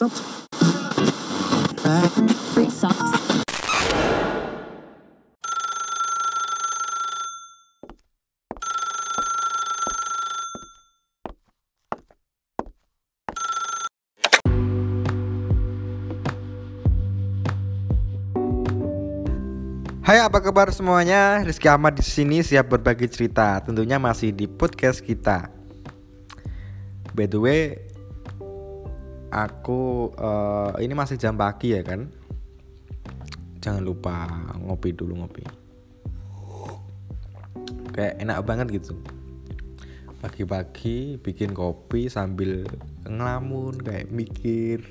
Hai apa kabar semuanya? Rizky Ahmad di sini siap berbagi cerita. Tentunya masih di podcast kita. By the way, aku eh, ini masih jam pagi ya kan? Jangan lupa ngopi dulu ngopi. Kayak enak banget gitu. Pagi-pagi bikin kopi sambil ngelamun kayak mikir.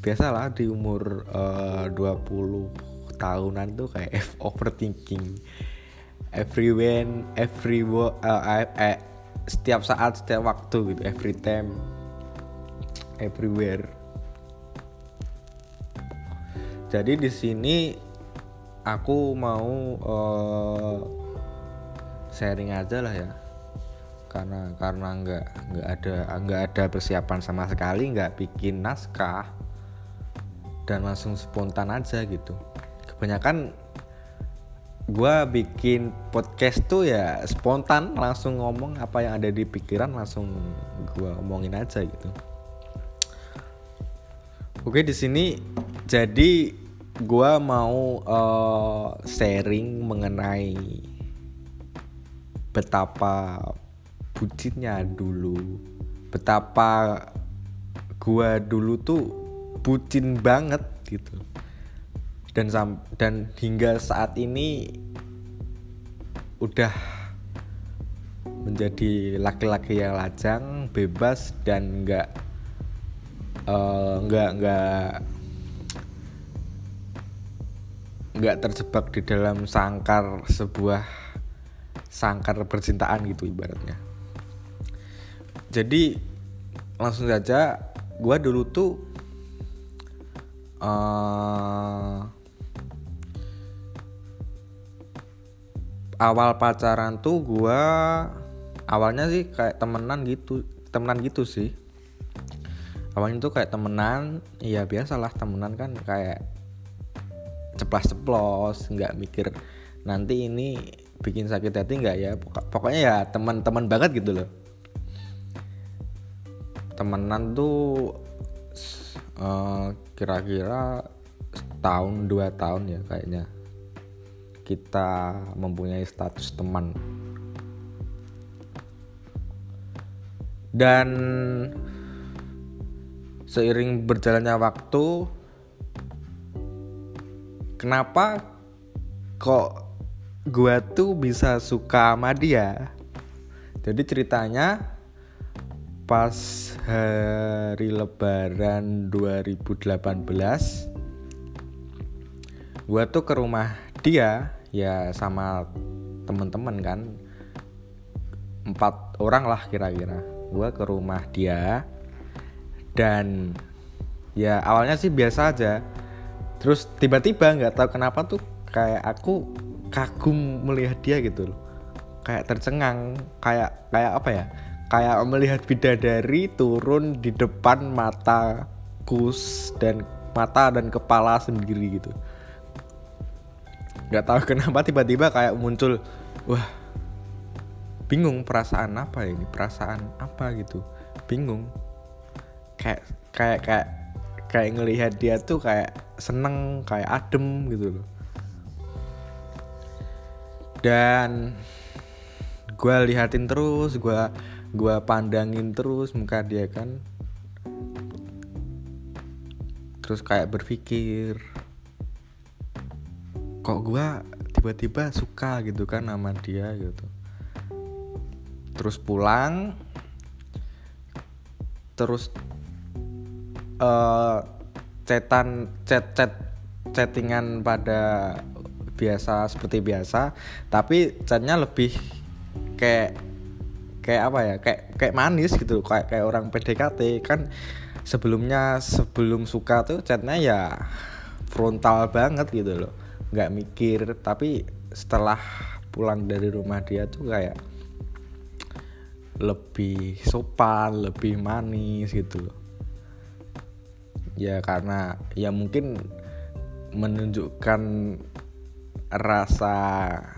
Biasalah di umur eh, 20 tahunan tuh kayak overthinking everywhere every eh, eh, eh, setiap saat setiap waktu gitu every time everywhere. Jadi di sini aku mau eh, sharing aja lah ya. Karena karena nggak nggak ada nggak ada persiapan sama sekali nggak bikin naskah dan langsung spontan aja gitu. Kebanyakan gue bikin podcast tuh ya spontan langsung ngomong apa yang ada di pikiran langsung gue omongin aja gitu oke di sini jadi gue mau eh, sharing mengenai betapa bucinnya dulu betapa gue dulu tuh bucin banget gitu. Dan sam dan hingga saat ini udah menjadi laki-laki yang lajang bebas dan nggak eh, nggak nggak nggak terjebak di dalam sangkar sebuah sangkar percintaan gitu ibaratnya. Jadi langsung saja gua dulu tuh eh awal pacaran tuh gua awalnya sih kayak temenan gitu temenan gitu sih awalnya tuh kayak temenan ya biasalah temenan kan kayak ceplas ceplos nggak mikir nanti ini bikin sakit hati nggak ya. Pokok- pokoknya ya teman-teman banget gitu loh. Temenan tuh eh, kira-kira setahun dua tahun ya kayaknya kita mempunyai status teman. Dan seiring berjalannya waktu kenapa kok gua tuh bisa suka sama dia? Jadi ceritanya pas hari lebaran 2018 gua tuh ke rumah dia ya sama temen-temen kan. Empat orang lah kira-kira. Gua ke rumah dia dan ya awalnya sih biasa aja. Terus tiba-tiba nggak tahu kenapa tuh kayak aku kagum melihat dia gitu loh. Kayak tercengang kayak kayak apa ya? Kayak melihat bidadari turun di depan mataku s- dan mata dan kepala sendiri gitu. Nggak tahu kenapa tiba-tiba kayak muncul wah bingung perasaan apa ini? Perasaan apa gitu? Bingung kayak kayak kayak kayak ngelihat dia tuh kayak seneng kayak adem gitu loh. Dan gue lihatin terus gue gua pandangin terus muka dia kan. Terus kayak berpikir kok gue tiba-tiba suka gitu kan sama dia gitu? Terus pulang terus eh chatan chat chat chattingan pada biasa seperti biasa. Tapi chatnya lebih kayak kayak apa ya? Kayak kayak manis gitu kayak kayak orang PDKT kan sebelumnya sebelum suka tuh chatnya ya frontal banget gitu loh. Nggak mikir. Tapi setelah pulang dari rumah dia tuh kayak lebih sopan lebih manis gitu loh ya karena ya mungkin menunjukkan rasa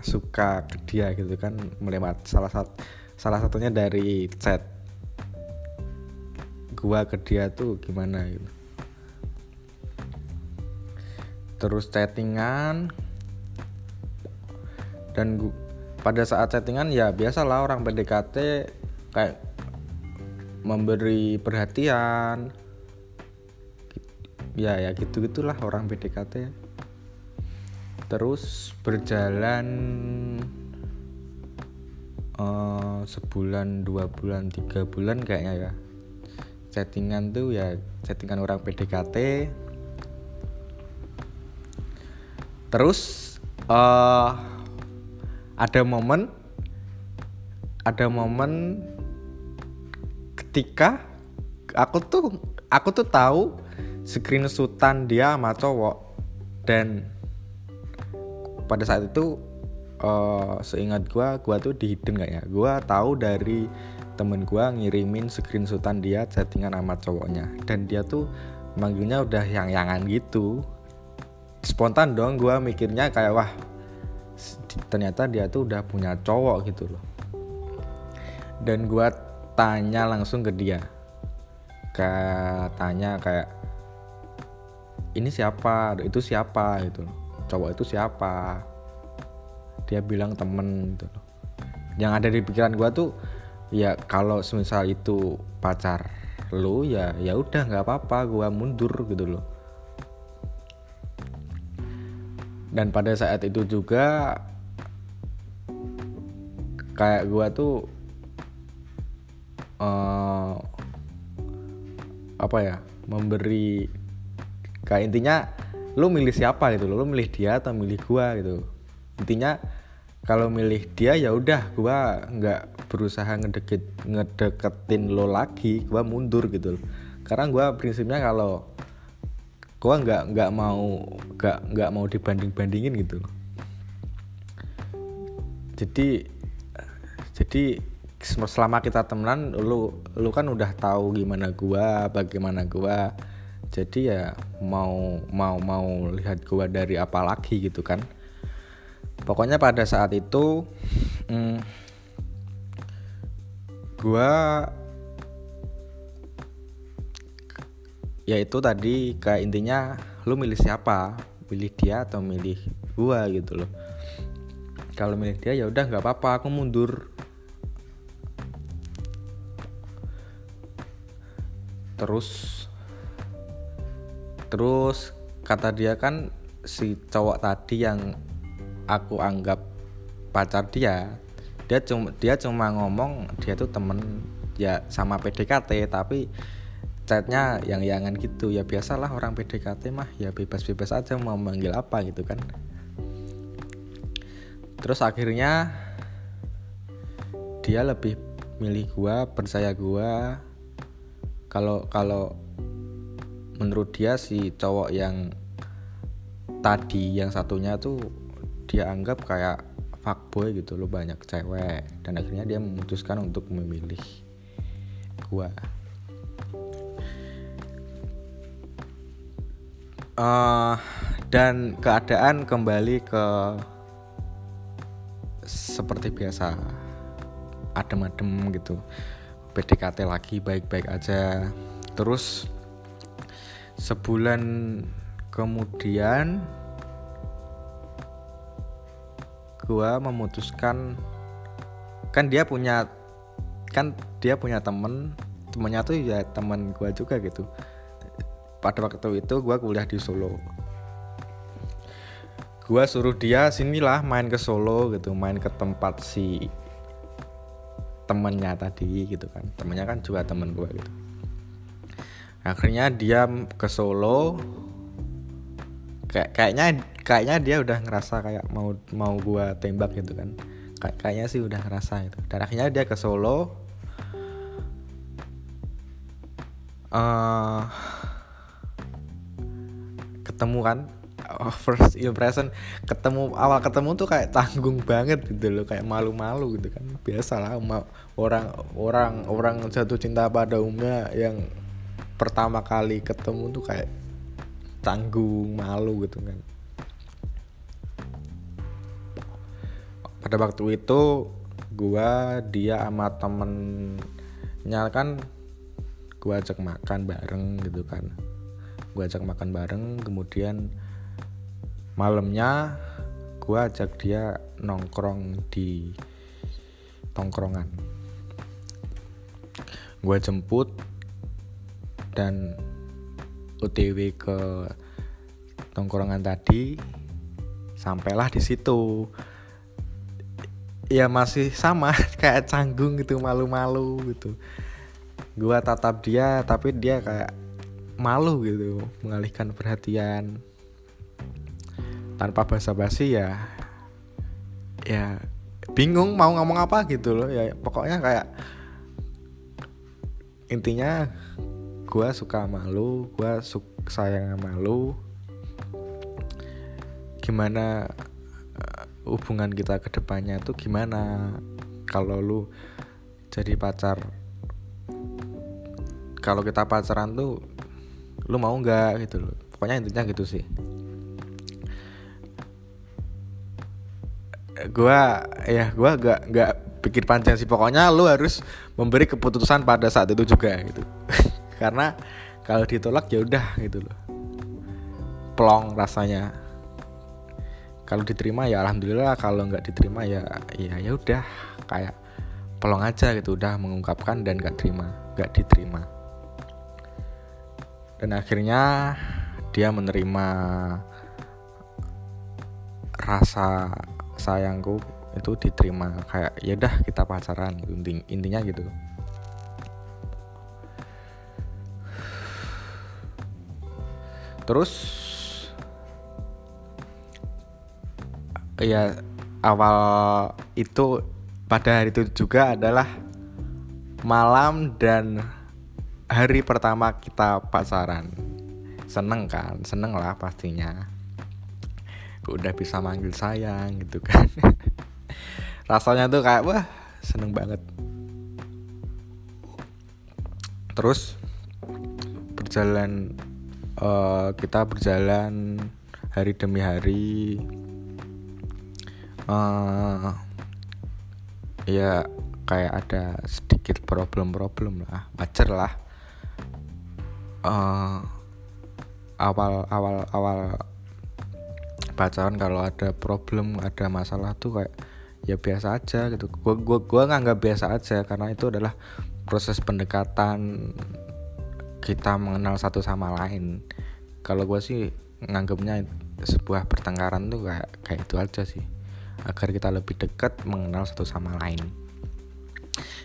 suka ke dia gitu kan melewat salah satu salah satunya dari chat gua ke dia tuh gimana gitu. Terus chattingan. Dan gua, pada saat chattingan ya biasalah orang PDKT kayak memberi perhatian ya ya gitu gitulah orang PDKT. Terus berjalan uh, sebulan dua bulan tiga bulan kayaknya ya. Chattingan tuh ya chattingan orang PDKT. Terus uh, ada momen ada momen ketika aku tuh aku tuh tahu screenshotan dia sama cowok. Dan pada saat itu uh, seingat gua gua tuh di hidden gak ya? Gua tahu dari temen gua ngirimin screenshotan dia chattingan sama cowoknya. Dan dia tuh manggilnya udah yang-yangan gitu. Spontan dong gua mikirnya kayak wah ternyata dia tuh udah punya cowok gitu loh. Dan gua tanya langsung ke dia. Katanya kayak ini siapa itu siapa gitu cowok itu siapa? Dia bilang temen gitu yang ada di pikiran gue tuh ya kalau semisal itu pacar lu ya ya udah nggak apa-apa gue mundur gitu loh. Dan pada saat itu juga kayak gue tuh uh, apa ya memberi kayak intinya lu milih siapa gitu lu milih dia atau milih gua gitu. Intinya kalau milih dia ya udah gua nggak berusaha ngedeket ngedeketin lo lagi gua mundur gitu karena gua prinsipnya kalau gua nggak nggak mau nggak nggak mau dibanding bandingin gitu jadi jadi selama kita temenan lu lu kan udah tahu gimana gua bagaimana gua jadi ya mau mau mau lihat gua dari apa lagi gitu kan. Pokoknya pada saat itu hmm, gua ya itu tadi kayak intinya lu milih siapa? Milih dia atau milih gua gitu loh. Kalau milih dia ya udah nggak apa-apa aku mundur. Terus terus kata dia kan si cowok tadi yang aku anggap pacar dia dia cuma dia cuma ngomong dia tuh temen ya sama PDKT tapi chatnya yang yangan gitu. Ya biasalah orang PDKT mah ya bebas-bebas aja mau manggil apa gitu kan. Terus akhirnya dia lebih milih gua percaya gua. Kalau kalau menurut dia si cowok yang tadi yang satunya tuh dia anggap kayak fuckboy gitu loh banyak cewek. Dan akhirnya dia memutuskan untuk memilih gua. Uh, dan keadaan kembali ke seperti biasa adem-adem gitu. PDKT lagi baik-baik aja. Terus sebulan kemudian gua memutuskan kan dia punya kan dia punya temen temennya tuh ya temen gua juga gitu. Pada waktu itu gua kuliah di Solo. Gua suruh dia sinilah main ke Solo gitu main ke tempat si temennya tadi gitu kan. Temennya kan juga temen gua gitu akhirnya dia ke Solo. Kayak kayaknya kayaknya dia udah ngerasa kayak mau mau gua tembak gitu kan. Kayak kayaknya sih udah ngerasa itu. Dan akhirnya dia ke Solo. Uh, ketemu kan? Oh, first impression. Ketemu awal ketemu tuh kayak tanggung banget gitu loh. Kayak malu-malu gitu kan. Biasa lah orang orang orang jatuh cinta pada umumnya yang pertama kali ketemu tuh kayak tanggung malu gitu kan. Pada waktu itu gua dia sama temennya kan gua ajak makan bareng gitu kan. Gua ajak makan bareng kemudian malamnya gua ajak dia nongkrong di tongkrongan. Gua jemput dan OTW ke tongkrongan tadi sampailah di situ. Ya masih sama kayak canggung gitu malu-malu gitu. Gua tatap dia tapi dia kayak malu gitu mengalihkan perhatian. Tanpa basa-basi ya ya bingung mau ngomong apa gitu loh. Ya pokoknya kayak intinya gua suka malu gua suka sayang malu gimana hubungan kita ke depannya tuh gimana? Kalau lu jadi pacar kalau kita pacaran tuh lu mau nggak gitu loh. Pokoknya intinya gitu sih. Gua ya gua gak nggak pikir panjang sih. Pokoknya lu harus memberi keputusan pada saat itu juga gitu karena kalau ditolak ya udah gitu loh. Plong rasanya. Kalau diterima ya alhamdulillah kalau nggak diterima ya ya ya udah kayak pelong aja gitu udah mengungkapkan dan nggak terima nggak diterima. Dan akhirnya dia menerima rasa sayangku itu diterima kayak ya udah kita pacaran intinya gitu terus ya awal itu pada hari itu juga adalah malam dan hari pertama kita pacaran. Seneng kan? Seneng lah pastinya. Udah bisa manggil sayang gitu kan. Rasanya tuh kayak wah seneng banget. Terus berjalan uh, kita berjalan hari demi hari. Uh, ya kayak ada sedikit problem-problem lah wajar lah. Uh, awal awal awal pacaran kalau ada problem ada masalah tuh kayak ya biasa aja gitu. Gua gua gua nganggap biasa aja karena itu adalah proses pendekatan kita mengenal satu sama lain. Kalau gua sih nganggapnya sebuah pertengkaran tuh kayak kayak itu aja sih. Agar kita lebih dekat mengenal satu sama lain.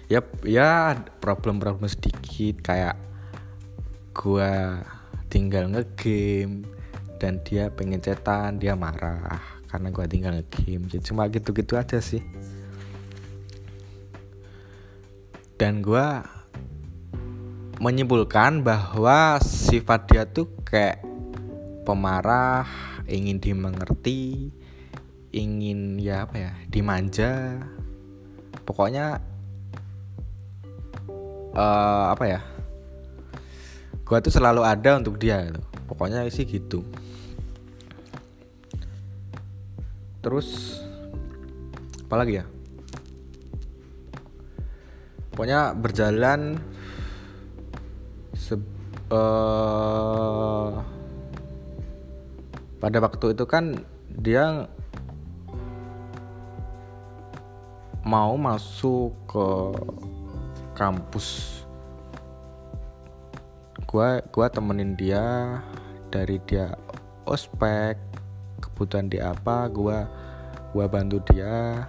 Ya ya problem-problem sedikit kayak gua tinggal ngegame dan dia pengen cetan dia marah karena gua tinggal ngegame. Jadi cuma gitu-gitu aja sih. Dan gua menyimpulkan bahwa sifat dia tuh kayak pemarah ingin dimengerti ingin ya apa ya dimanja. Pokoknya uh, apa ya gua tuh selalu ada untuk dia gitu. pokoknya sih gitu. Terus apa lagi ya? Pokoknya berjalan uh, pada waktu itu kan dia mau masuk ke kampus. Gua gua temenin dia dari dia ospek kebutuhan dia apa gua gua bantu dia.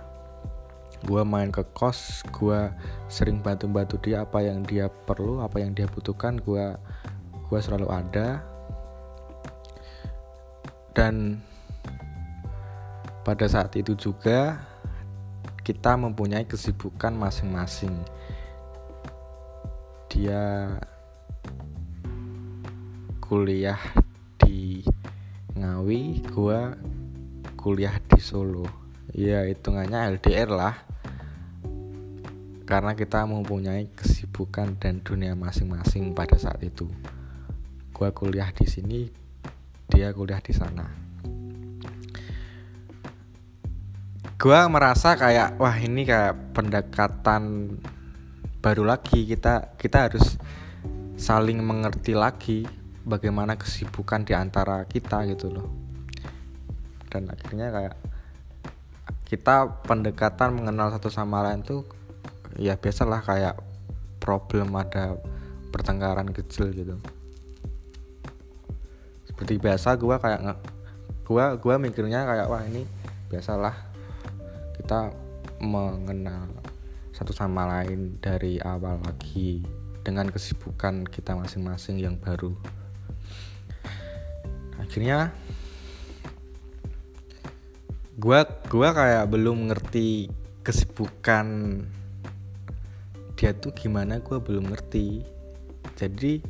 Gua main ke kos gua sering bantu-bantu dia apa yang dia perlu apa yang dia butuhkan gua gua selalu ada dan pada saat itu juga kita mempunyai kesibukan masing-masing. Dia kuliah di Ngawi, gua kuliah di Solo. Ya hitungannya LDR lah. Karena kita mempunyai kesibukan dan dunia masing-masing pada saat itu gue kuliah di sini dia kuliah di sana. Gue merasa kayak wah ini kayak pendekatan baru lagi. Kita kita harus saling mengerti lagi bagaimana kesibukan di antara kita gitu loh. Dan akhirnya kayak kita pendekatan mengenal satu sama lain tuh ya biasalah kayak problem ada pertengkaran kecil gitu seperti biasa gue kayak nge gua gua mikirnya kayak wah ini biasalah kita mengenal satu sama lain dari awal lagi dengan kesibukan kita masing-masing yang baru. Akhirnya gua gua kayak belum ngerti kesibukan dia tuh gimana gua belum ngerti. Jadi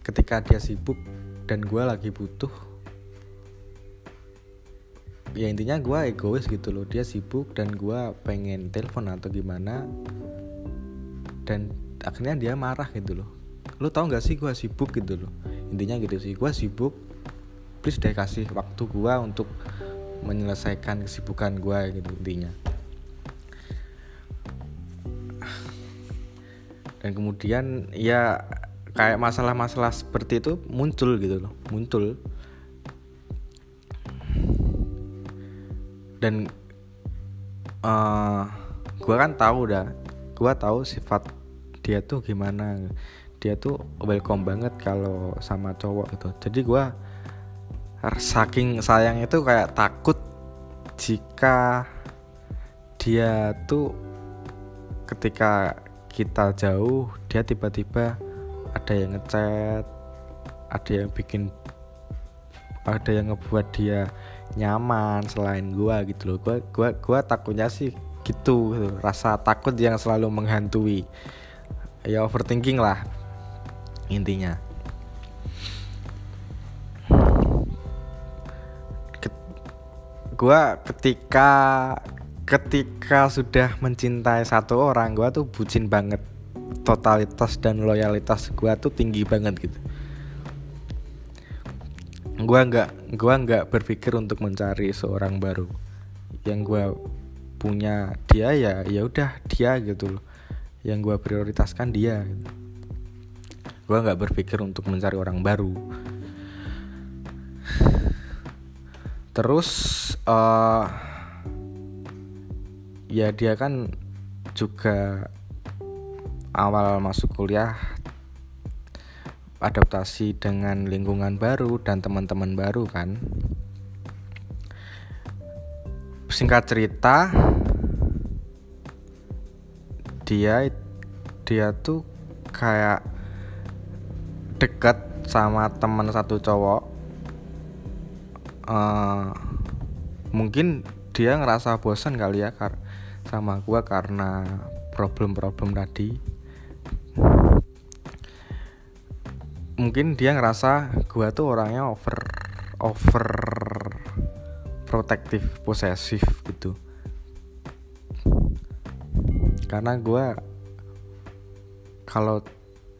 ketika dia sibuk dan gua lagi butuh ya intinya gua egois gitu loh. Dia sibuk dan gua pengen telepon atau gimana dan akhirnya dia marah gitu loh. Lu tau gak sih gua sibuk gitu loh? Intinya gitu sih gua sibuk please deh kasih waktu gua untuk menyelesaikan kesibukan gue gitu intinya. Dan kemudian ya kayak masalah-masalah seperti itu muncul gitu loh muncul. Dan uh, eh, gue kan tahu dah gue tahu sifat dia tuh gimana. Dia tuh welcome banget kalau sama cowok gitu. Jadi gue saking sayang itu kayak takut jika dia tuh ketika kita jauh dia tiba-tiba ada yang ngechat ada yang bikin ada yang ngebuat dia nyaman selain gua gitu loh. Gua gua gua takutnya sih gitu, gitu. rasa takut yang selalu menghantui. Ya overthinking lah intinya. Gue ketika ketika sudah mencintai satu orang gue tuh bucin banget totalitas dan loyalitas gue tuh tinggi banget gitu. Gue nggak gua nggak berpikir untuk mencari seorang baru. Yang gue punya dia ya ya udah dia gitu loh. Yang gue prioritaskan dia gitu. gue nggak berpikir untuk mencari orang baru. Terus uh, ya dia kan juga awal masuk kuliah adaptasi dengan lingkungan baru dan teman-teman baru kan. Singkat cerita dia dia tuh kayak deket sama teman satu cowok. Uh, mungkin dia ngerasa bosan kali ya kar sama gue karena problem-problem tadi mungkin dia ngerasa gue tuh orangnya over over protektif posesif gitu. Karena gue kalau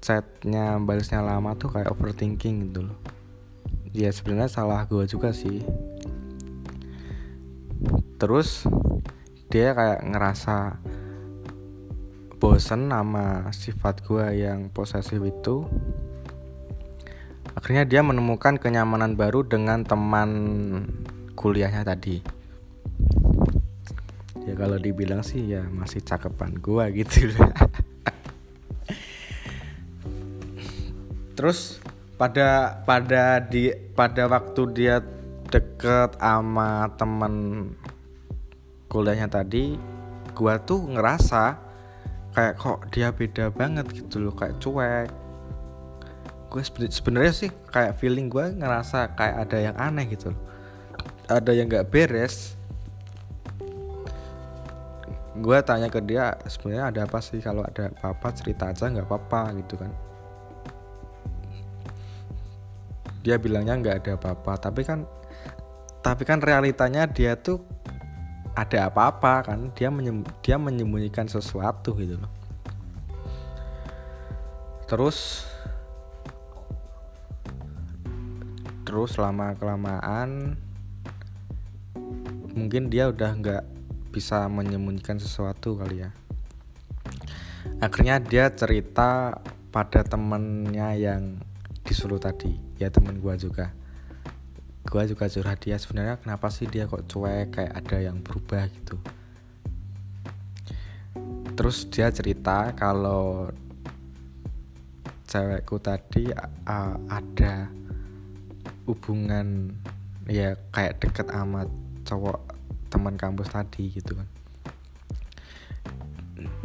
chatnya balasnya lama tuh kayak overthinking gitu loh. Ya sebenarnya salah gue juga sih. Terus dia kayak ngerasa bosen sama sifat gue yang posesif itu akhirnya dia menemukan kenyamanan baru dengan teman kuliahnya tadi. Ya kalau dibilang sih ya masih cakepan gue gitu. Terus pada pada di pada waktu dia deket sama temen kuliahnya tadi gua tuh ngerasa kayak kok dia beda banget gitu loh kayak cuek gue sebenarnya sih kayak feeling gue ngerasa kayak ada yang aneh gitu ada yang nggak beres. Gue tanya ke dia sebenarnya ada apa sih? Kalau ada apa-apa cerita aja nggak apa-apa gitu kan. Dia bilangnya nggak ada apa-apa tapi kan tapi kan realitanya dia tuh ada apa-apa kan. Dia menyem, dia menyembunyikan sesuatu gitu loh. Terus terus lama kelamaan mungkin dia udah nggak bisa menyembunyikan sesuatu kali ya. Akhirnya dia cerita pada temennya yang disuruh tadi ya temen gua juga. Gua juga curhat dia sebenarnya kenapa sih dia kok cuek kayak ada yang berubah gitu? Terus dia cerita kalau cewekku tadi uh, ada hubungan ya kayak deket amat cowok teman kampus tadi gitu kan.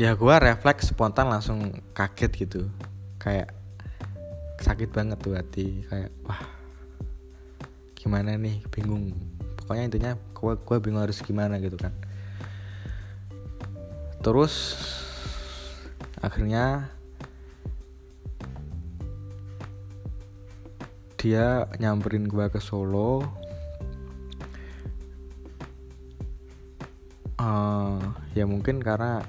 Ya gue refleks spontan langsung kaget gitu. Kayak sakit banget tuh hati kayak wah gimana nih? Bingung. Pokoknya intinya gue gue bingung harus gimana gitu kan. Terus akhirnya dia nyamperin gue ke Solo. Uh, ya mungkin karena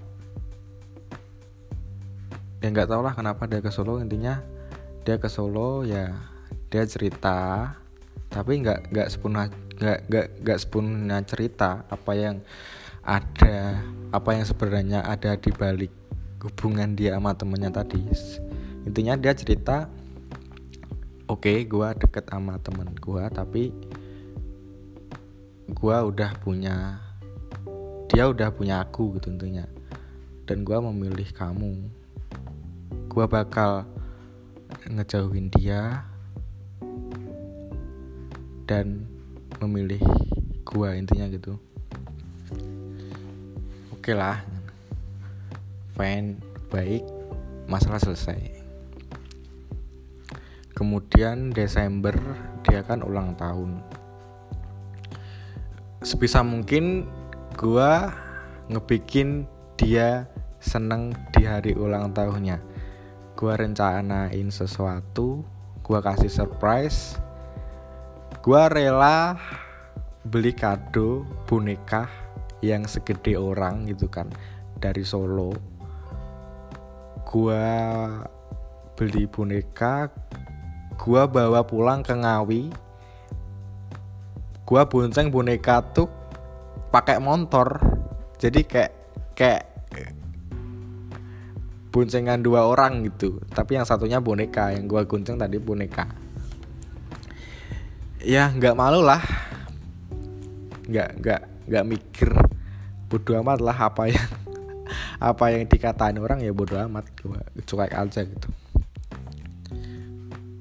ya nggak tau lah kenapa dia ke Solo. Intinya dia ke Solo ya dia cerita tapi nggak nggak sepenuhnya nggak nggak nggak sepenuhnya cerita apa yang ada apa yang sebenarnya ada di balik hubungan dia sama temennya tadi. Intinya dia cerita oke okay, gue deket sama temen gue tapi gue udah punya dia udah punya aku gitu tentunya dan gue memilih kamu. Gue bakal ngejauhin dia dan memilih gue intinya gitu. Oke okay lah fine baik masalah selesai kemudian Desember dia kan ulang tahun. Sebisa mungkin gua ngebikin dia seneng di hari ulang tahunnya. Gua rencanain sesuatu gua kasih surprise gua rela beli kado boneka yang segede orang gitu kan dari Solo. Gua beli boneka gua bawa pulang ke Ngawi. Gua bonceng boneka tuh pakai motor jadi kayak kayak boncengan dua orang gitu. Tapi yang satunya boneka yang gua gonceng tadi boneka. Ya nggak malu lah. Nggak nggak nggak mikir. Bodoh amat lah apa yang apa yang dikatain orang ya bodoh amat. Gua cuek aja gitu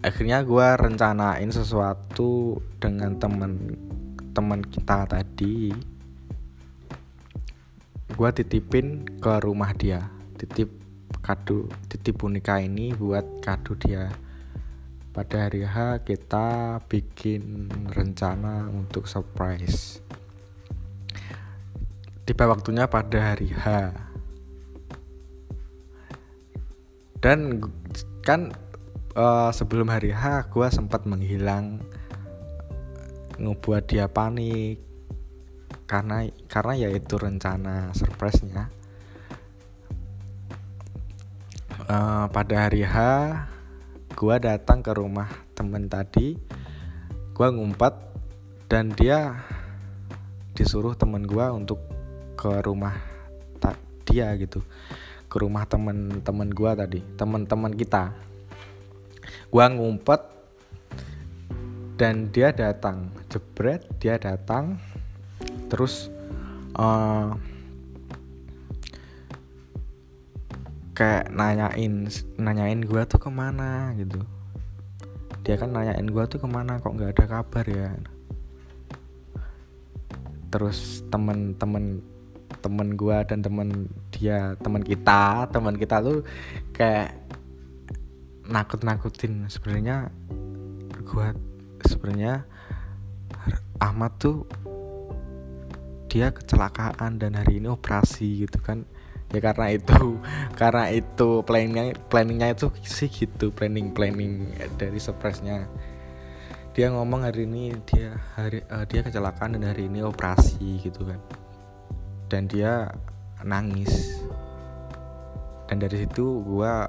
akhirnya gua rencanain sesuatu dengan temen teman kita tadi. Gue titipin ke rumah dia. Titip kado titip boneka ini buat kado dia. Pada hari H kita bikin rencana untuk surprise. Tiba waktunya pada hari H. Dan kan uh, sebelum hari H gue sempat menghilang ngebuat dia panik. Karena karena ya itu rencana surprise-nya. Uh, pada hari H gua datang ke rumah temen tadi. Gua ngumpet dan dia disuruh temen gua untuk ke rumah dia gitu. Ke rumah temen-temen gua tadi teman-teman kita gua ngumpet dan dia datang. Jebret dia datang. Terus uh, kayak nanyain nanyain gue tuh ke mana gitu. Dia kan nanyain gue tuh ke mana kok nggak ada kabar ya? Terus temen-temen temen gue dan temen dia temen kita temen kita tuh kayak nakut nakutin sebenarnya gue sebenarnya Ahmad tuh dia kecelakaan dan hari ini operasi gitu kan. Ya karena itu karena itu planningnya planningnya itu sih gitu planning planning dari surprise-nya. Dia ngomong hari ini dia hari uh, dia kecelakaan dan hari ini operasi gitu kan. Dan dia nangis. Dan dari situ gua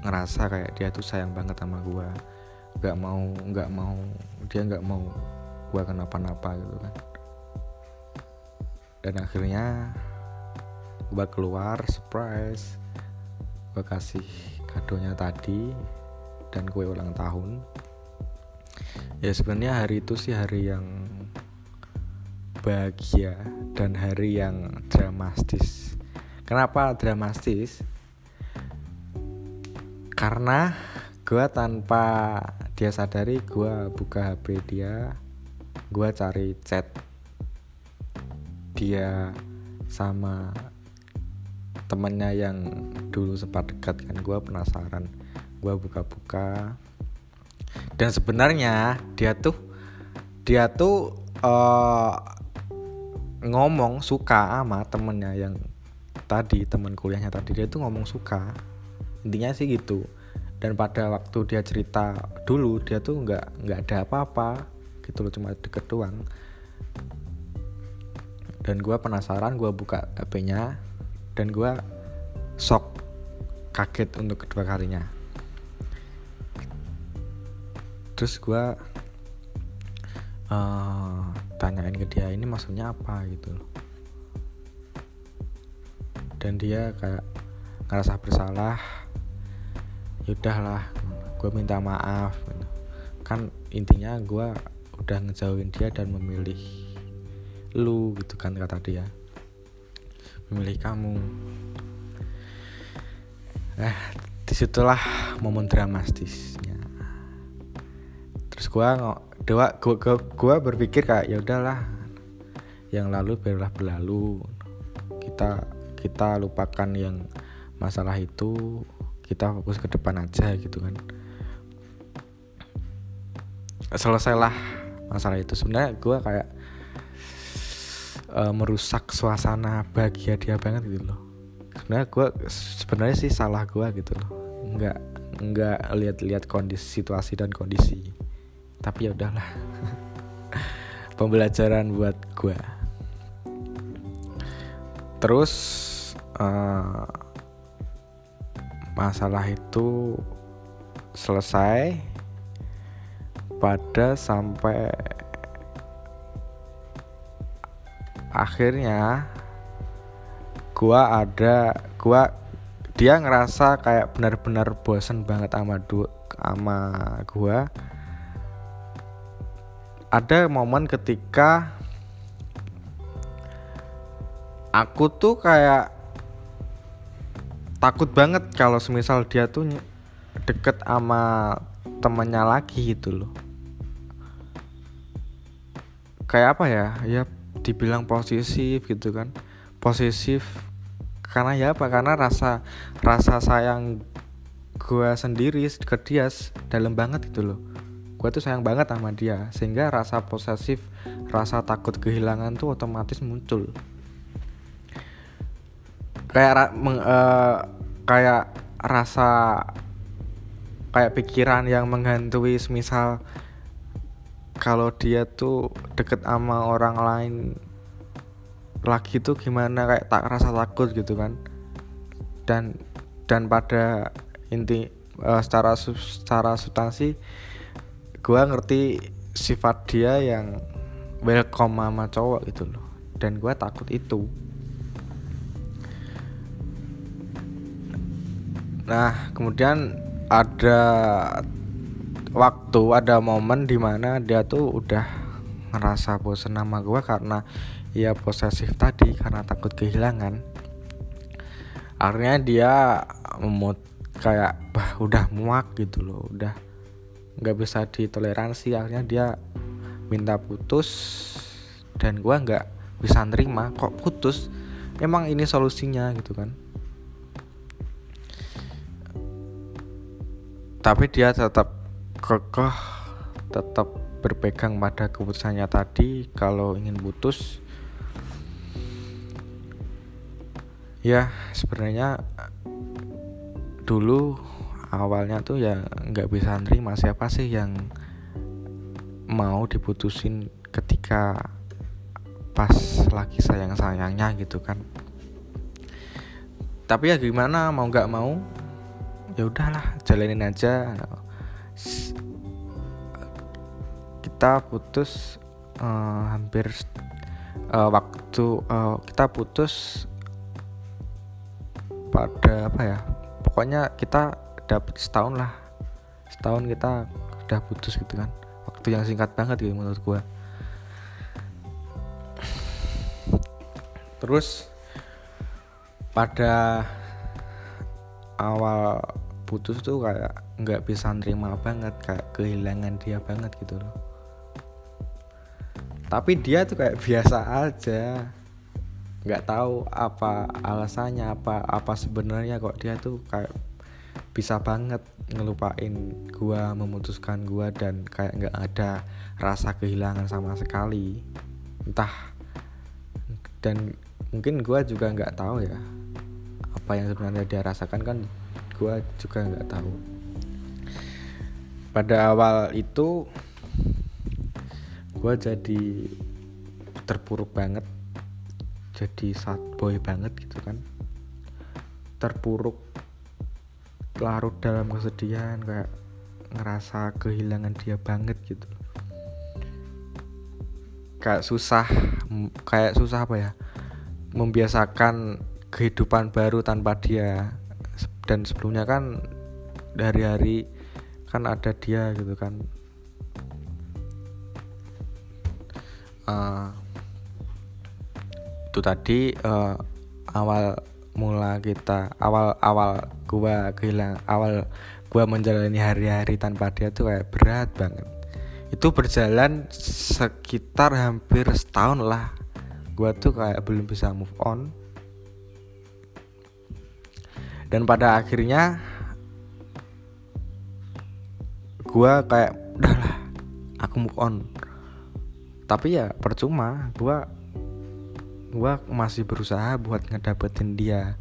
ngerasa kayak dia tuh sayang banget sama gue nggak mau nggak mau dia nggak mau gue kenapa-napa gitu kan. Dan akhirnya gue keluar surprise gue kasih kadonya tadi dan kue ulang tahun. Ya sebenarnya hari itu sih hari yang bahagia dan hari yang dramatis. Kenapa dramatis karena gue tanpa dia sadari gue buka HP dia gue cari chat dia sama temennya yang dulu sempat dekat kan gue penasaran. Gue buka-buka. Dan sebenarnya dia tuh dia tuh uh, ngomong suka sama temennya yang tadi teman kuliahnya tadi. Dia tuh ngomong suka intinya sih gitu. Dan pada waktu dia cerita dulu dia tuh nggak nggak ada apa-apa gitu loh cuma deket doang. Dan gue penasaran gue buka HP-nya dan gue shock kaget untuk kedua kalinya. Terus gue uh, tanyain ke dia ini maksudnya apa? gitu dan dia kayak ngerasa bersalah yaudahlah gue minta maaf. Kan intinya gue udah ngejauhin dia dan memilih lu gitu kan kata dia. Memilih kamu. Eh di situlah momen dramatisnya. Terus gue dewa gua, gua, gua berpikir kayak ya udahlah yang lalu biarlah berlalu. Kita kita lupakan yang masalah itu kita fokus ke depan aja gitu kan. Selesailah masalah itu. Sebenarnya gue kayak uh, merusak suasana bahagia dia banget gitu loh. Sebenarnya gue sebenarnya sih salah gue gitu loh. Nggak nggak lihat-lihat kondisi situasi dan kondisi. Tapi ya udahlah. Pembelajaran buat gue terus uh, masalah itu selesai pada sampai akhirnya gua ada gua dia ngerasa kayak benar-benar bosen banget sama du sama gua. Ada momen ketika aku tuh kayak takut banget kalau semisal dia tuh deket sama temennya lagi gitu loh. Kayak apa ya? Ya dibilang posesif gitu kan. Posesif karena ya apa? Karena rasa rasa sayang gue sendiri ke dia dalam banget gitu loh. Gue tuh sayang banget sama dia sehingga rasa posesif rasa takut kehilangan tuh otomatis muncul kayak meng, uh, kayak rasa kayak pikiran yang menghantui semisal kalau dia tuh deket sama orang lain lagi tuh gimana kayak tak rasa takut gitu kan. Dan dan pada inti uh, secara secara substansi gue ngerti sifat dia yang welcome sama cowok gitu loh. Dan gue takut itu nah kemudian ada waktu ada momen di mana dia tuh udah ngerasa bosen sama gue karena ya posesif tadi karena takut kehilangan. Akhirnya dia memut kayak bah udah muak gitu loh udah nggak bisa ditoleransi. Akhirnya dia minta putus dan gue nggak bisa nerima kok putus? Emang ini solusinya gitu kan tapi dia tetap kekeh tetap berpegang pada keputusannya tadi. Kalau ingin putus ya sebenarnya dulu awalnya tuh ya nggak bisa nerima siapa sih yang mau diputusin ketika pas lagi sayang sayangnya gitu kan. Tapi ya gimana mau nggak mau ya udahlah jalanin aja. Kita putus eh, hampir eh, waktu eh, kita putus pada apa ya? Pokoknya kita dapat setahun lah. Setahun kita udah putus gitu kan. Waktu yang singkat banget gitu menurut gua. Terus pada awal putus tuh kayak nggak bisa nerima banget kayak kehilangan dia banget gitu loh. Tapi dia tuh kayak biasa aja. Nggak tahu apa alasannya apa apa sebenarnya kok dia tuh kayak bisa banget ngelupain gua memutuskan gua dan kayak nggak ada rasa kehilangan sama sekali. Entah dan mungkin gua juga nggak tahu ya apa yang sebenarnya dia rasakan kan gua juga nggak tahu. Pada awal itu gua jadi terpuruk banget jadi sad boy banget gitu kan. Terpuruk larut dalam kesedihan kayak ngerasa kehilangan dia banget gitu. Kayak susah kayak susah apa ya membiasakan kehidupan baru tanpa dia. Dan sebelumnya kan dari hari kan ada dia gitu kan. Eh, itu tadi eh, awal mula kita awal awal gua kehilang awal gua menjalani hari-hari tanpa dia tuh kayak berat banget. Itu berjalan sekitar hampir setahun lah. Gua tuh kayak belum bisa move on dan pada akhirnya gua kayak udahlah aku move on. Tapi ya percuma gua gua masih berusaha buat ngedapetin dia.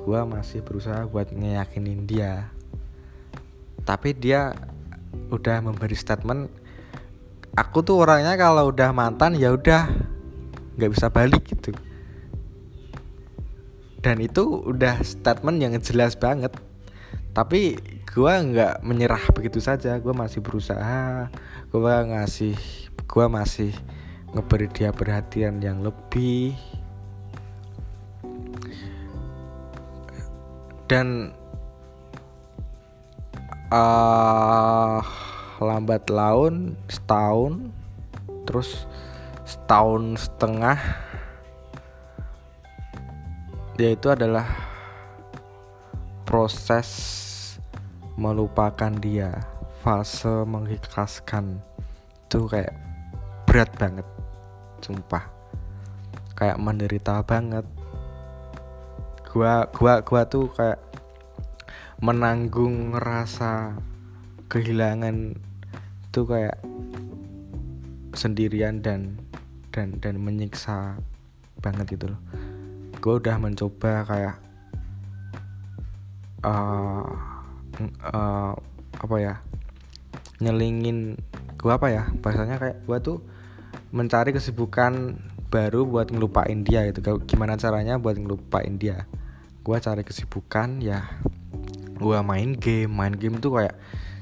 Gua masih berusaha buat ngeyakinin dia. Tapi dia udah memberi statement aku tuh orangnya kalau udah mantan ya udah nggak bisa balik gitu dan itu udah statement yang jelas banget. Tapi gua nggak menyerah begitu saja. Gua masih berusaha. Gua ngasih gua masih ngeberi dia perhatian yang lebih. Dan eh lambat laun setahun terus setahun setengah yaitu adalah proses melupakan dia fase mengikhlaskan. Itu kayak berat banget sumpah. Kayak menderita banget. Gua gua gua tuh kayak menanggung rasa kehilangan itu kayak sendirian dan dan dan menyiksa banget gitu loh gue udah mencoba kayak uh, uh, apa ya nyelingin gue apa ya bahasanya kayak gue tuh mencari kesibukan baru buat ngelupain dia gitu. Gimana caranya buat ngelupain dia? Gue cari kesibukan ya gue main game. Main game tuh kayak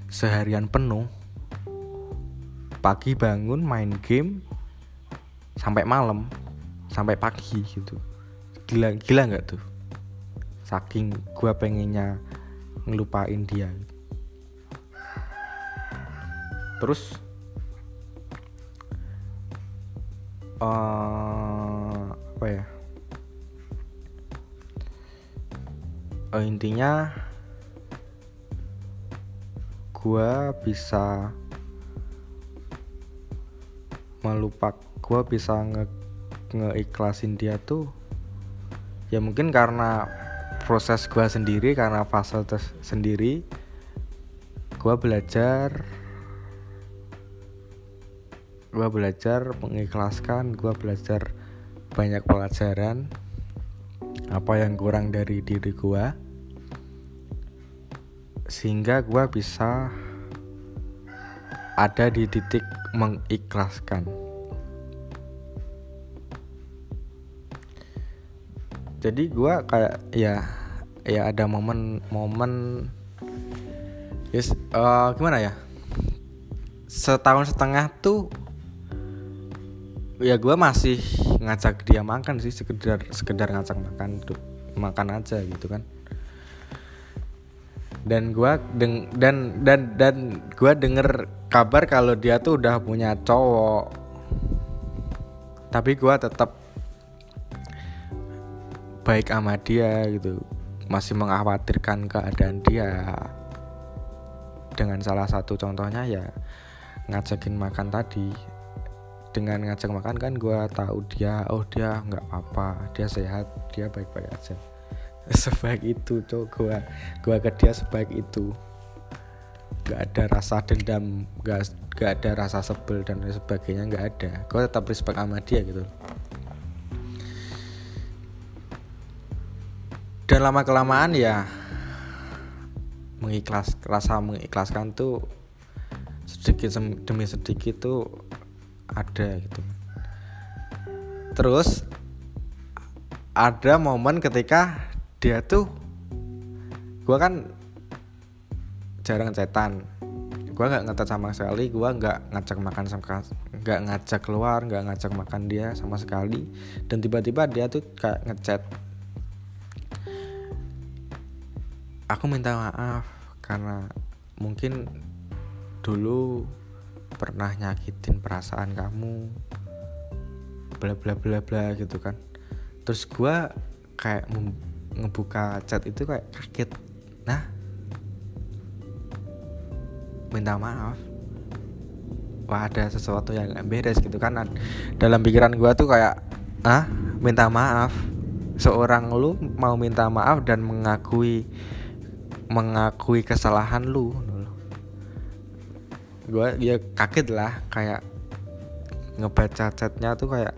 seharian penuh. Pagi bangun main game sampai malam sampai pagi gitu gila gila nggak tuh? Saking gue pengennya ngelupain dia. Terus eh apa ya? Eh, intinya gua bisa melupak gua bisa nge ngeikhlasin dia tuh ya mungkin karena proses gua sendiri karena fase sendiri gua belajar gua belajar mengikhlaskan gua belajar banyak pelajaran. Apa yang kurang dari diri gua sehingga gua bisa ada di titik mengikhlaskan jadi gua kayak ya ya ada momen-momen yes, eh, gimana ya? Setahun setengah tuh ya gue masih ngajak dia makan sih sekedar sekedar ngajak makan tuh makan aja gitu kan. Dan gua deng dan dan dan gua denger kabar kalau dia tuh udah punya cowok. Tapi gua tetap baik sama dia gitu. Masih mengkhawatirkan keadaan dia. Dengan salah satu contohnya ya ngajakin makan tadi. Dengan ngajak makan kan gue tahu dia oh dia nggak apa-apa dia sehat dia baik-baik aja. Sebaik itu cowok gue gue ke dia sebaik itu. Nggak ada rasa dendam nggak nggak ada rasa sebel dan sebagainya nggak ada. Gue tetap respect sama dia gitu dan lama kelamaan ya mengikhlas rasa mengikhlaskan tuh sedikit demi sedikit tuh ada gitu. Terus ada momen ketika dia tuh gue kan jarang cetan gue nggak ngetet sama sekali gue nggak ngajak makan sama nggak ngajak keluar nggak ngajak makan dia sama sekali. Dan tiba-tiba dia tuh kayak ngechat aku minta maaf karena mungkin dulu pernah nyakitin perasaan kamu bla bla bla bla gitu kan. Terus gue kayak ngebuka chat itu kayak kaget. Nah minta maaf. Wah ada sesuatu yang gak beres gitu kan. Dalam pikiran gue tuh kayak ah minta maaf. Seorang lu mau minta maaf dan mengakui mengakui kesalahan lu. Gue ya kaget lah kayak ngebaca chatnya tuh kayak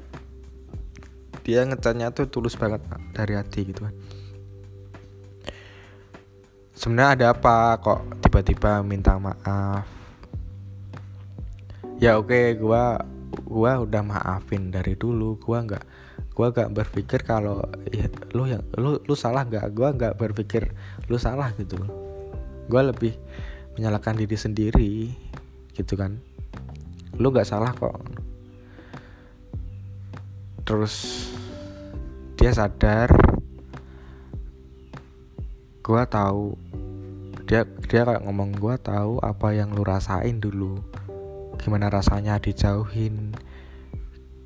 dia ngechatnya tuh tulus banget dari hati gitu kan. Sebenarnya ada apa kok tiba-tiba minta maaf? Ya oke okay, gua gua udah maafin dari dulu. Gua nggak gua nggak berpikir kalau ya, lu yang lu lu salah nggak? Gua nggak berpikir lu salah gitu gua lebih menyalahkan diri sendiri gitu kan. Lu gak salah kok. Terus dia sadar gua tahu. Dia dia kayak ngomong gua tahu apa yang lu rasain dulu. Gimana rasanya dijauhin?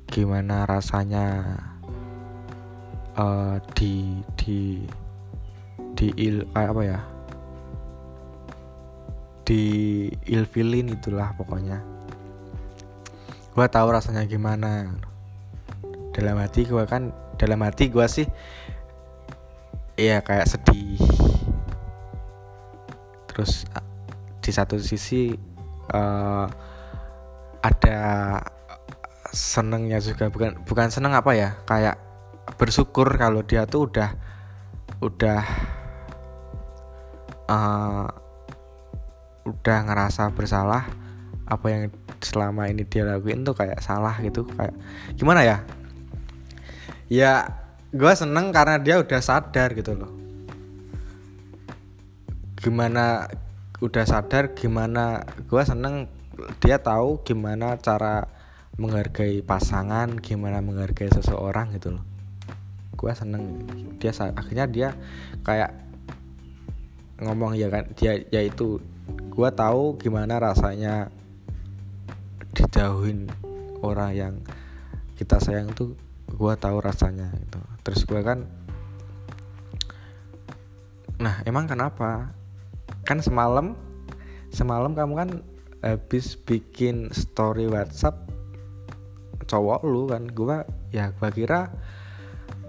Gimana rasanya uh, di di di il kayak apa ya? Di ilfilin itulah pokoknya. Gue tahu rasanya gimana. Dalam hati gue kan dalam hati gue sih iya kayak sedih. Terus di satu sisi uh, ada senengnya juga. Bukan bukan seneng apa ya kayak bersyukur kalau dia tuh udah udah uh, udah ngerasa bersalah apa yang selama ini dia lakuin tuh kayak salah gitu kayak gimana ya? Ya gue seneng karena dia udah sadar gitu loh. Gimana udah sadar gimana gue seneng dia tahu gimana cara menghargai pasangan gimana menghargai seseorang gitu loh. Gue seneng dia akhirnya dia kayak ngomong ya kan? Dia yaitu gue tahu gimana rasanya dijauhin orang yang kita sayang tuh gue tahu rasanya gitu. Terus gue kan nah emang kenapa? Kan semalam semalam kamu kan habis bikin story WhatsApp cowok lu kan? Gue ya gue kira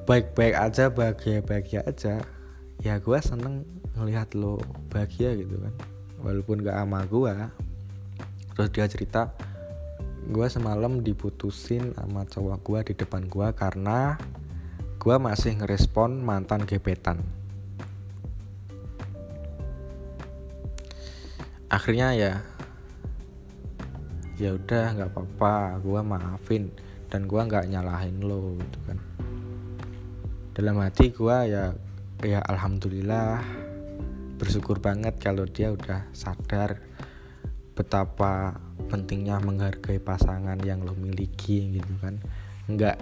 baik-baik aja bahagia-bahagia aja. Ya gue seneng ngelihat lo bahagia gitu kan. Walaupun gak sama gue terus dia cerita gue semalam diputusin sama cowok gue di depan gue karena gue masih ngerespon mantan gebetan. Akhirnya ya ya udah nggak apa-apa gue maafin dan gue nggak nyalahin lo gitu kan. Dalam hati gue ya ya alhamdulillah bersyukur banget kalau dia udah sadar betapa pentingnya menghargai pasangan yang lo miliki gitu kan. Nggak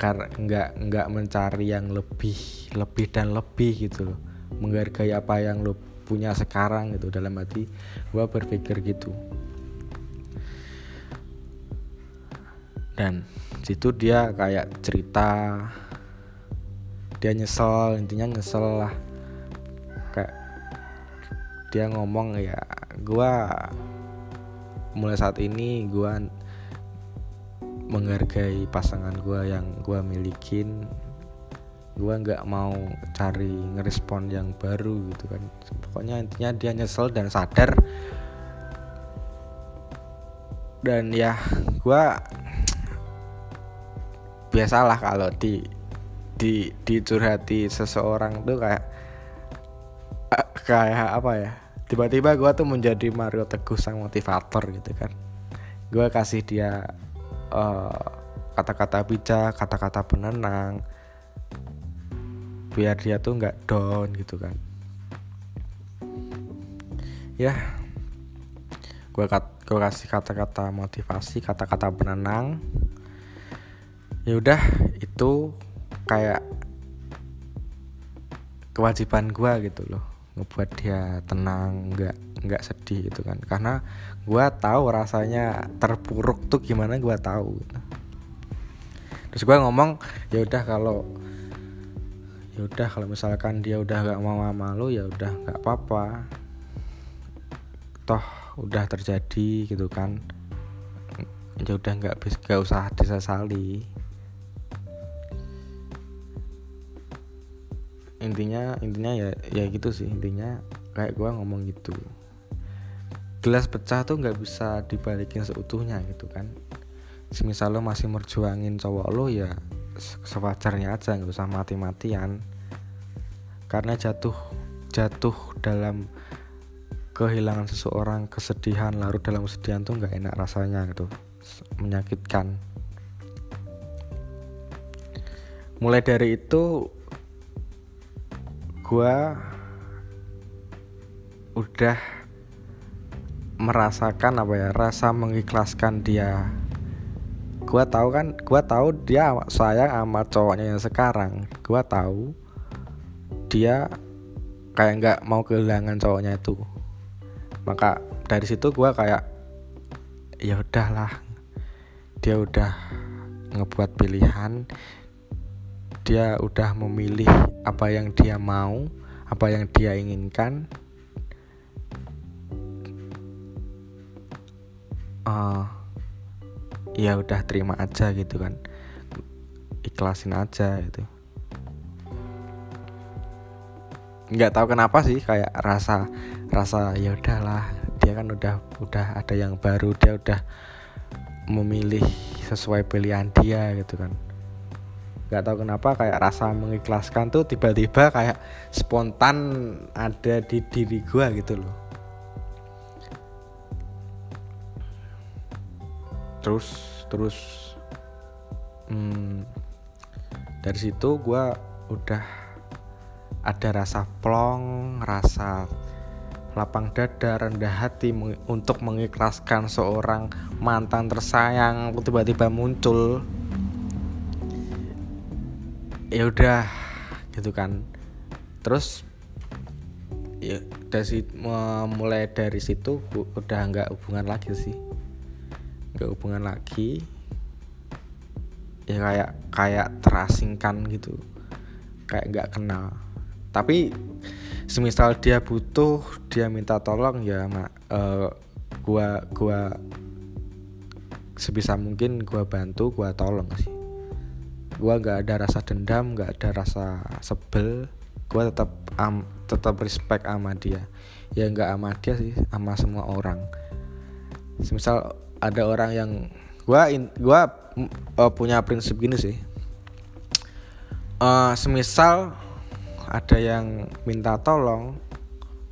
kar nggak nggak mencari yang lebih lebih dan lebih gitu loh. Menghargai apa yang lo punya sekarang gitu. Dalam hati gue berpikir gitu. Dan situ dia kayak cerita dia nyesel intinya nyesel lah dia ngomong ya gua mulai saat ini gua menghargai pasangan gua yang gua milikin. Gua nggak mau cari ngerespon yang baru gitu kan. Pokoknya intinya dia nyesel dan sadar. Dan ya gua biasalah kalau di di dicurhati seseorang tuh kayak kayak apa ya tiba-tiba gue tuh menjadi Mario Teguh sang motivator gitu kan. Gue kasih dia uh, kata-kata bijak kata-kata penenang biar dia tuh nggak down gitu kan. Ya gue kat gue kasih kata-kata motivasi kata-kata penenang. Ya udah itu kayak kewajiban gue gitu loh ngebuat dia tenang nggak nggak sedih gitu kan. Karena gue tahu rasanya terpuruk tuh gimana gue tahu gitu. terus gue ngomong ya udah kalau ya udah kalau misalkan dia udah nggak mau sama lu ya udah nggak apa-apa. Toh udah terjadi gitu kan. Ya udah nggak bisa nggak usah disesali intinya intinya ya ya gitu sih. Intinya kayak gue ngomong gitu. Gelas pecah tuh nggak bisa dibalikin seutuhnya gitu kan. Semisal lo masih merjuangin cowok lo ya sewajarnya aja nggak usah mati-matian. Karena jatuh jatuh dalam kehilangan seseorang kesedihan larut dalam kesedihan tuh nggak enak rasanya gitu. Menyakitkan. Mulai dari itu gue udah merasakan apa ya rasa mengikhlaskan dia. Gue tahu kan gue tahu dia sayang sama cowoknya yang sekarang. Gue tahu dia kayak nggak mau kehilangan cowoknya itu. Maka dari situ gue kayak ya udahlah dia udah ngebuat pilihan dia udah memilih apa yang dia mau, apa yang dia inginkan. Uh, ya udah terima aja gitu kan, ikhlasin aja itu. Nggak tahu kenapa sih kayak rasa rasa ya udahlah dia kan udah udah ada yang baru dia udah memilih sesuai pilihan dia gitu kan nggak tahu kenapa kayak rasa mengikhlaskan tuh tiba-tiba kayak spontan ada di diri gue gitu loh. Terus terus hmm, dari situ gue udah ada rasa plong rasa lapang dada rendah hati untuk mengikhlaskan seorang mantan tersayang tiba-tiba muncul ya udah gitu kan. Terus ya dari mulai dari situ udah nggak hubungan lagi sih. Nggak hubungan lagi. Ya kayak kayak terasingkan gitu. Kayak nggak kenal. Tapi semisal dia butuh dia minta tolong ya mak uh, gua gua sebisa mungkin gua bantu gua tolong sih gua nggak ada rasa dendam nggak ada rasa sebel. Gua tetap am tetap respect sama dia. Ya nggak sama dia sih sama semua orang. Misal ada orang yang in, gua uh, punya prinsip gini sih. Uh, semisal ada yang minta tolong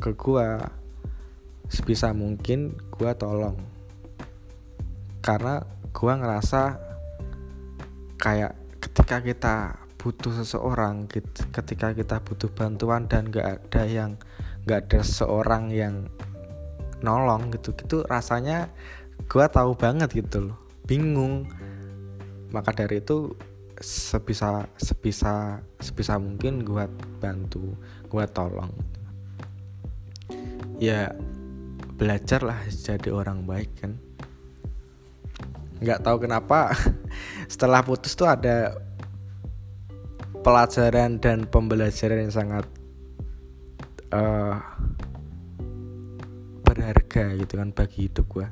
ke gua sebisa mungkin gua tolong. Karena gua ngerasa kayak ketika kita butuh seseorang ketika kita butuh bantuan dan gak ada yang nggak ada seorang yang nolong gitu gitu rasanya gue tahu banget gitu loh bingung. Maka dari itu sebisa sebisa sebisa mungkin gue bantu gue tolong. Ya belajar lah jadi orang baik kan. Nggak tahu kenapa setelah putus tuh ada pelajaran dan pembelajaran yang sangat uh, berharga gitu kan bagi hidup gue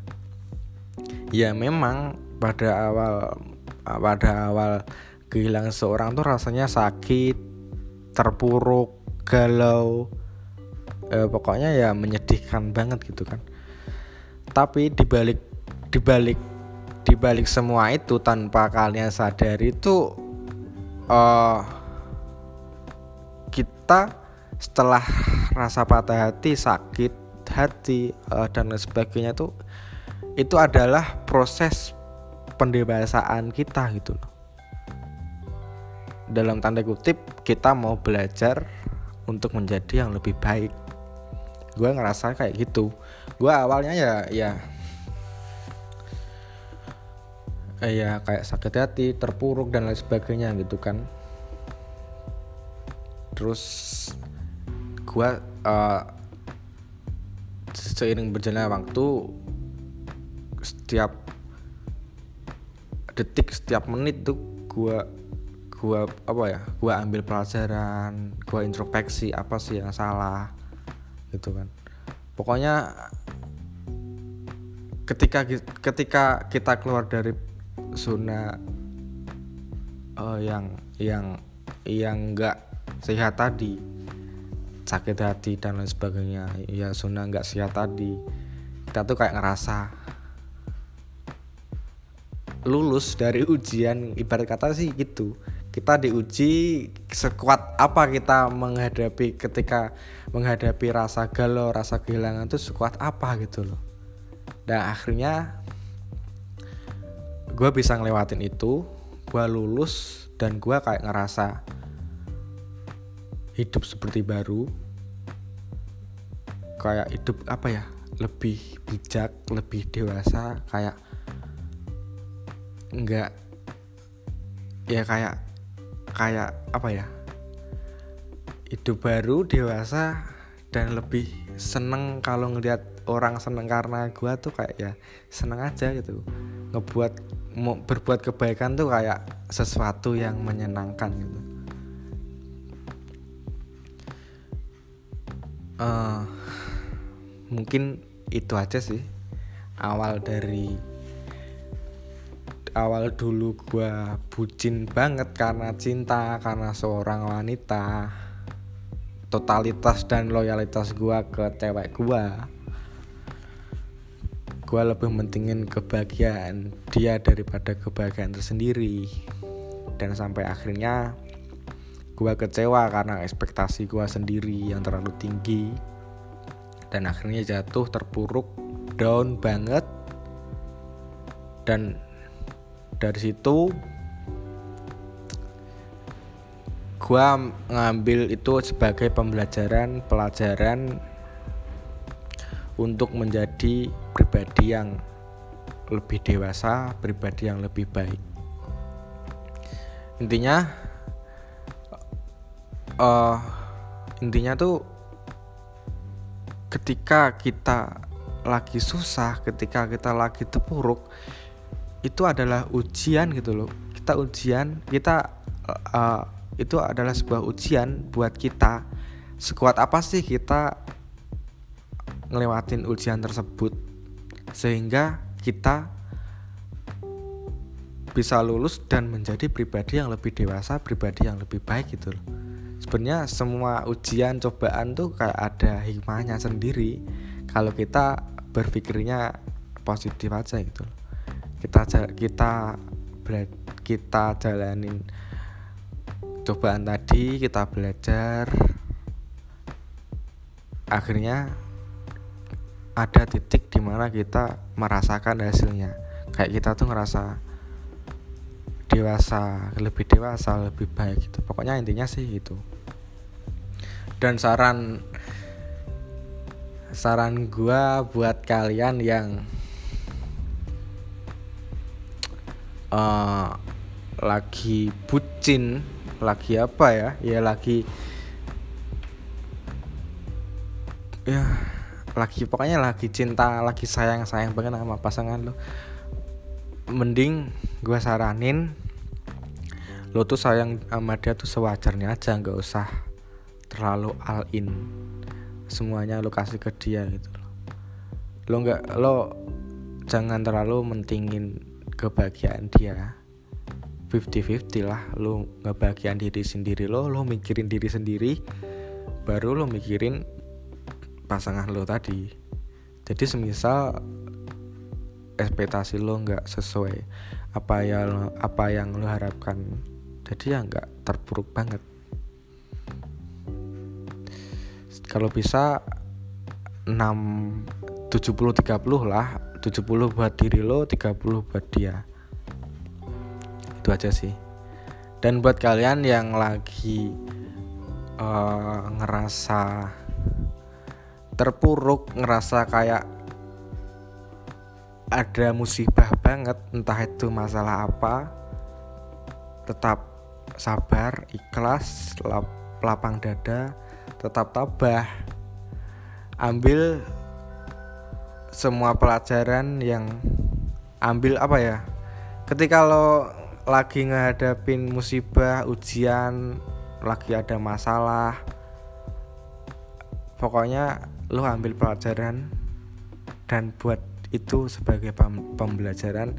ya memang pada awal pada awal kehilangan seorang tuh rasanya sakit terpuruk galau eh, pokoknya ya menyedihkan banget gitu kan. Tapi dibalik dibalik dibalik semua itu tanpa kalian sadari itu uh, kita setelah rasa patah hati sakit hati uh, dan lain sebagainya itu itu adalah proses pendewasaan kita gitu loh. Dalam tanda kutip kita mau belajar untuk menjadi yang lebih baik. Gue ngerasa kayak gitu. Gue awalnya ya ya ya kayak sakit hati terpuruk dan lain sebagainya gitu kan terus gua uh, seiring berjalannya waktu setiap detik setiap menit tuh gua gua apa ya gua ambil pelajaran gua introspeksi apa sih yang salah gitu kan. Pokoknya ketika ketika kita keluar dari zona uh, yang yang yang enggak sehat tadi sakit hati dan lain sebagainya. Ya zona nggak sehat tadi. Kita tuh kayak ngerasa lulus dari ujian. Ibarat kata sih gitu. Kita diuji sekuat apa kita menghadapi ketika menghadapi rasa galau rasa kehilangan itu sekuat apa gitu loh. Dan akhirnya gue bisa ngelewatin itu gue lulus dan gue kayak ngerasa hidup seperti baru kayak hidup apa ya lebih bijak lebih dewasa kayak enggak ya kayak kayak apa ya hidup baru dewasa dan lebih seneng kalau ngelihat orang seneng karena gue tuh kayak ya seneng aja gitu. Ngebuat mau berbuat kebaikan tuh kayak sesuatu yang menyenangkan gitu uh, mungkin itu aja sih. Awal dari awal dulu gue bucin banget karena cinta karena seorang wanita. Totalitas dan loyalitas gue ke cewek gue gue lebih mentingin kebahagiaan dia daripada kebahagiaan tersendiri. Dan sampai akhirnya gue kecewa karena ekspektasi gue sendiri yang terlalu tinggi dan akhirnya jatuh terpuruk down banget dan dari situ gue ngambil itu sebagai pembelajaran pelajaran untuk menjadi pribadi yang lebih dewasa, pribadi yang lebih baik. Intinya, uh, intinya tuh ketika kita lagi susah, ketika kita lagi terpuruk, itu adalah ujian gitu loh. Kita ujian, kita uh, itu adalah sebuah ujian buat kita. Sekuat apa sih kita ngelewatin ujian tersebut sehingga kita bisa lulus dan menjadi pribadi yang lebih dewasa, pribadi yang lebih baik gitu loh. Sebenarnya semua ujian cobaan tuh kayak ada hikmahnya sendiri. Kalau kita berpikirnya positif aja gitu. Kita kita kita jalanin cobaan tadi, kita belajar. Akhirnya ada titik di mana kita merasakan hasilnya. Kayak kita tuh ngerasa dewasa lebih dewasa lebih baik gitu. Pokoknya intinya sih gitu dan saran saran gua buat kalian yang uh, lagi bucin lagi apa ya ya lagi ya lagi pokoknya lagi cinta lagi sayang sayang banget sama pasangan lo mending gua saranin lo tuh sayang sama dia tuh sewajarnya aja nggak usah terlalu all in. Semuanya lo kasih ke dia gitu loh. Lo nggak lo jangan terlalu mentingin kebahagiaan dia. 50-50 lah lo ngebahagiaan diri sendiri lo lo mikirin diri sendiri baru lo mikirin pasangan lo tadi. Jadi semisal ekspektasi lo nggak sesuai apa yang apa yang lo harapkan jadi ya nggak terpuruk banget kalau bisa 6 70 30 lah. 70 buat diri lo 30 buat dia. Itu aja sih. Dan buat kalian yang lagi uh, ngerasa terpuruk ngerasa kayak ada musibah banget entah itu masalah apa tetap sabar ikhlas lap, lapang dada tetap tabah. Ambil semua pelajaran yang ambil apa ya? Ketika lo lagi ngadapin musibah ujian lagi ada masalah pokoknya lo ambil pelajaran dan buat itu sebagai pembelajaran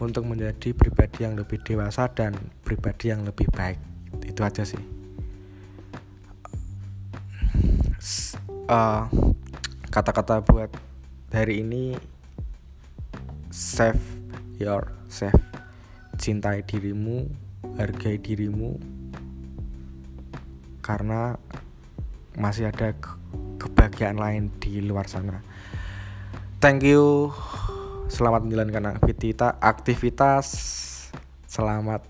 untuk menjadi pribadi yang lebih dewasa dan pribadi yang lebih baik. Itu aja sih eh, kata-kata buat hari ini save your save. Cintai dirimu hargai dirimu. Karena masih ada kebahagiaan lain di luar sana. Thank you. Selamat menjalankan aktivitas. Selamat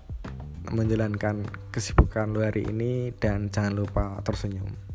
menjalankan kesibukan lu hari ini. Dan jangan lupa tersenyum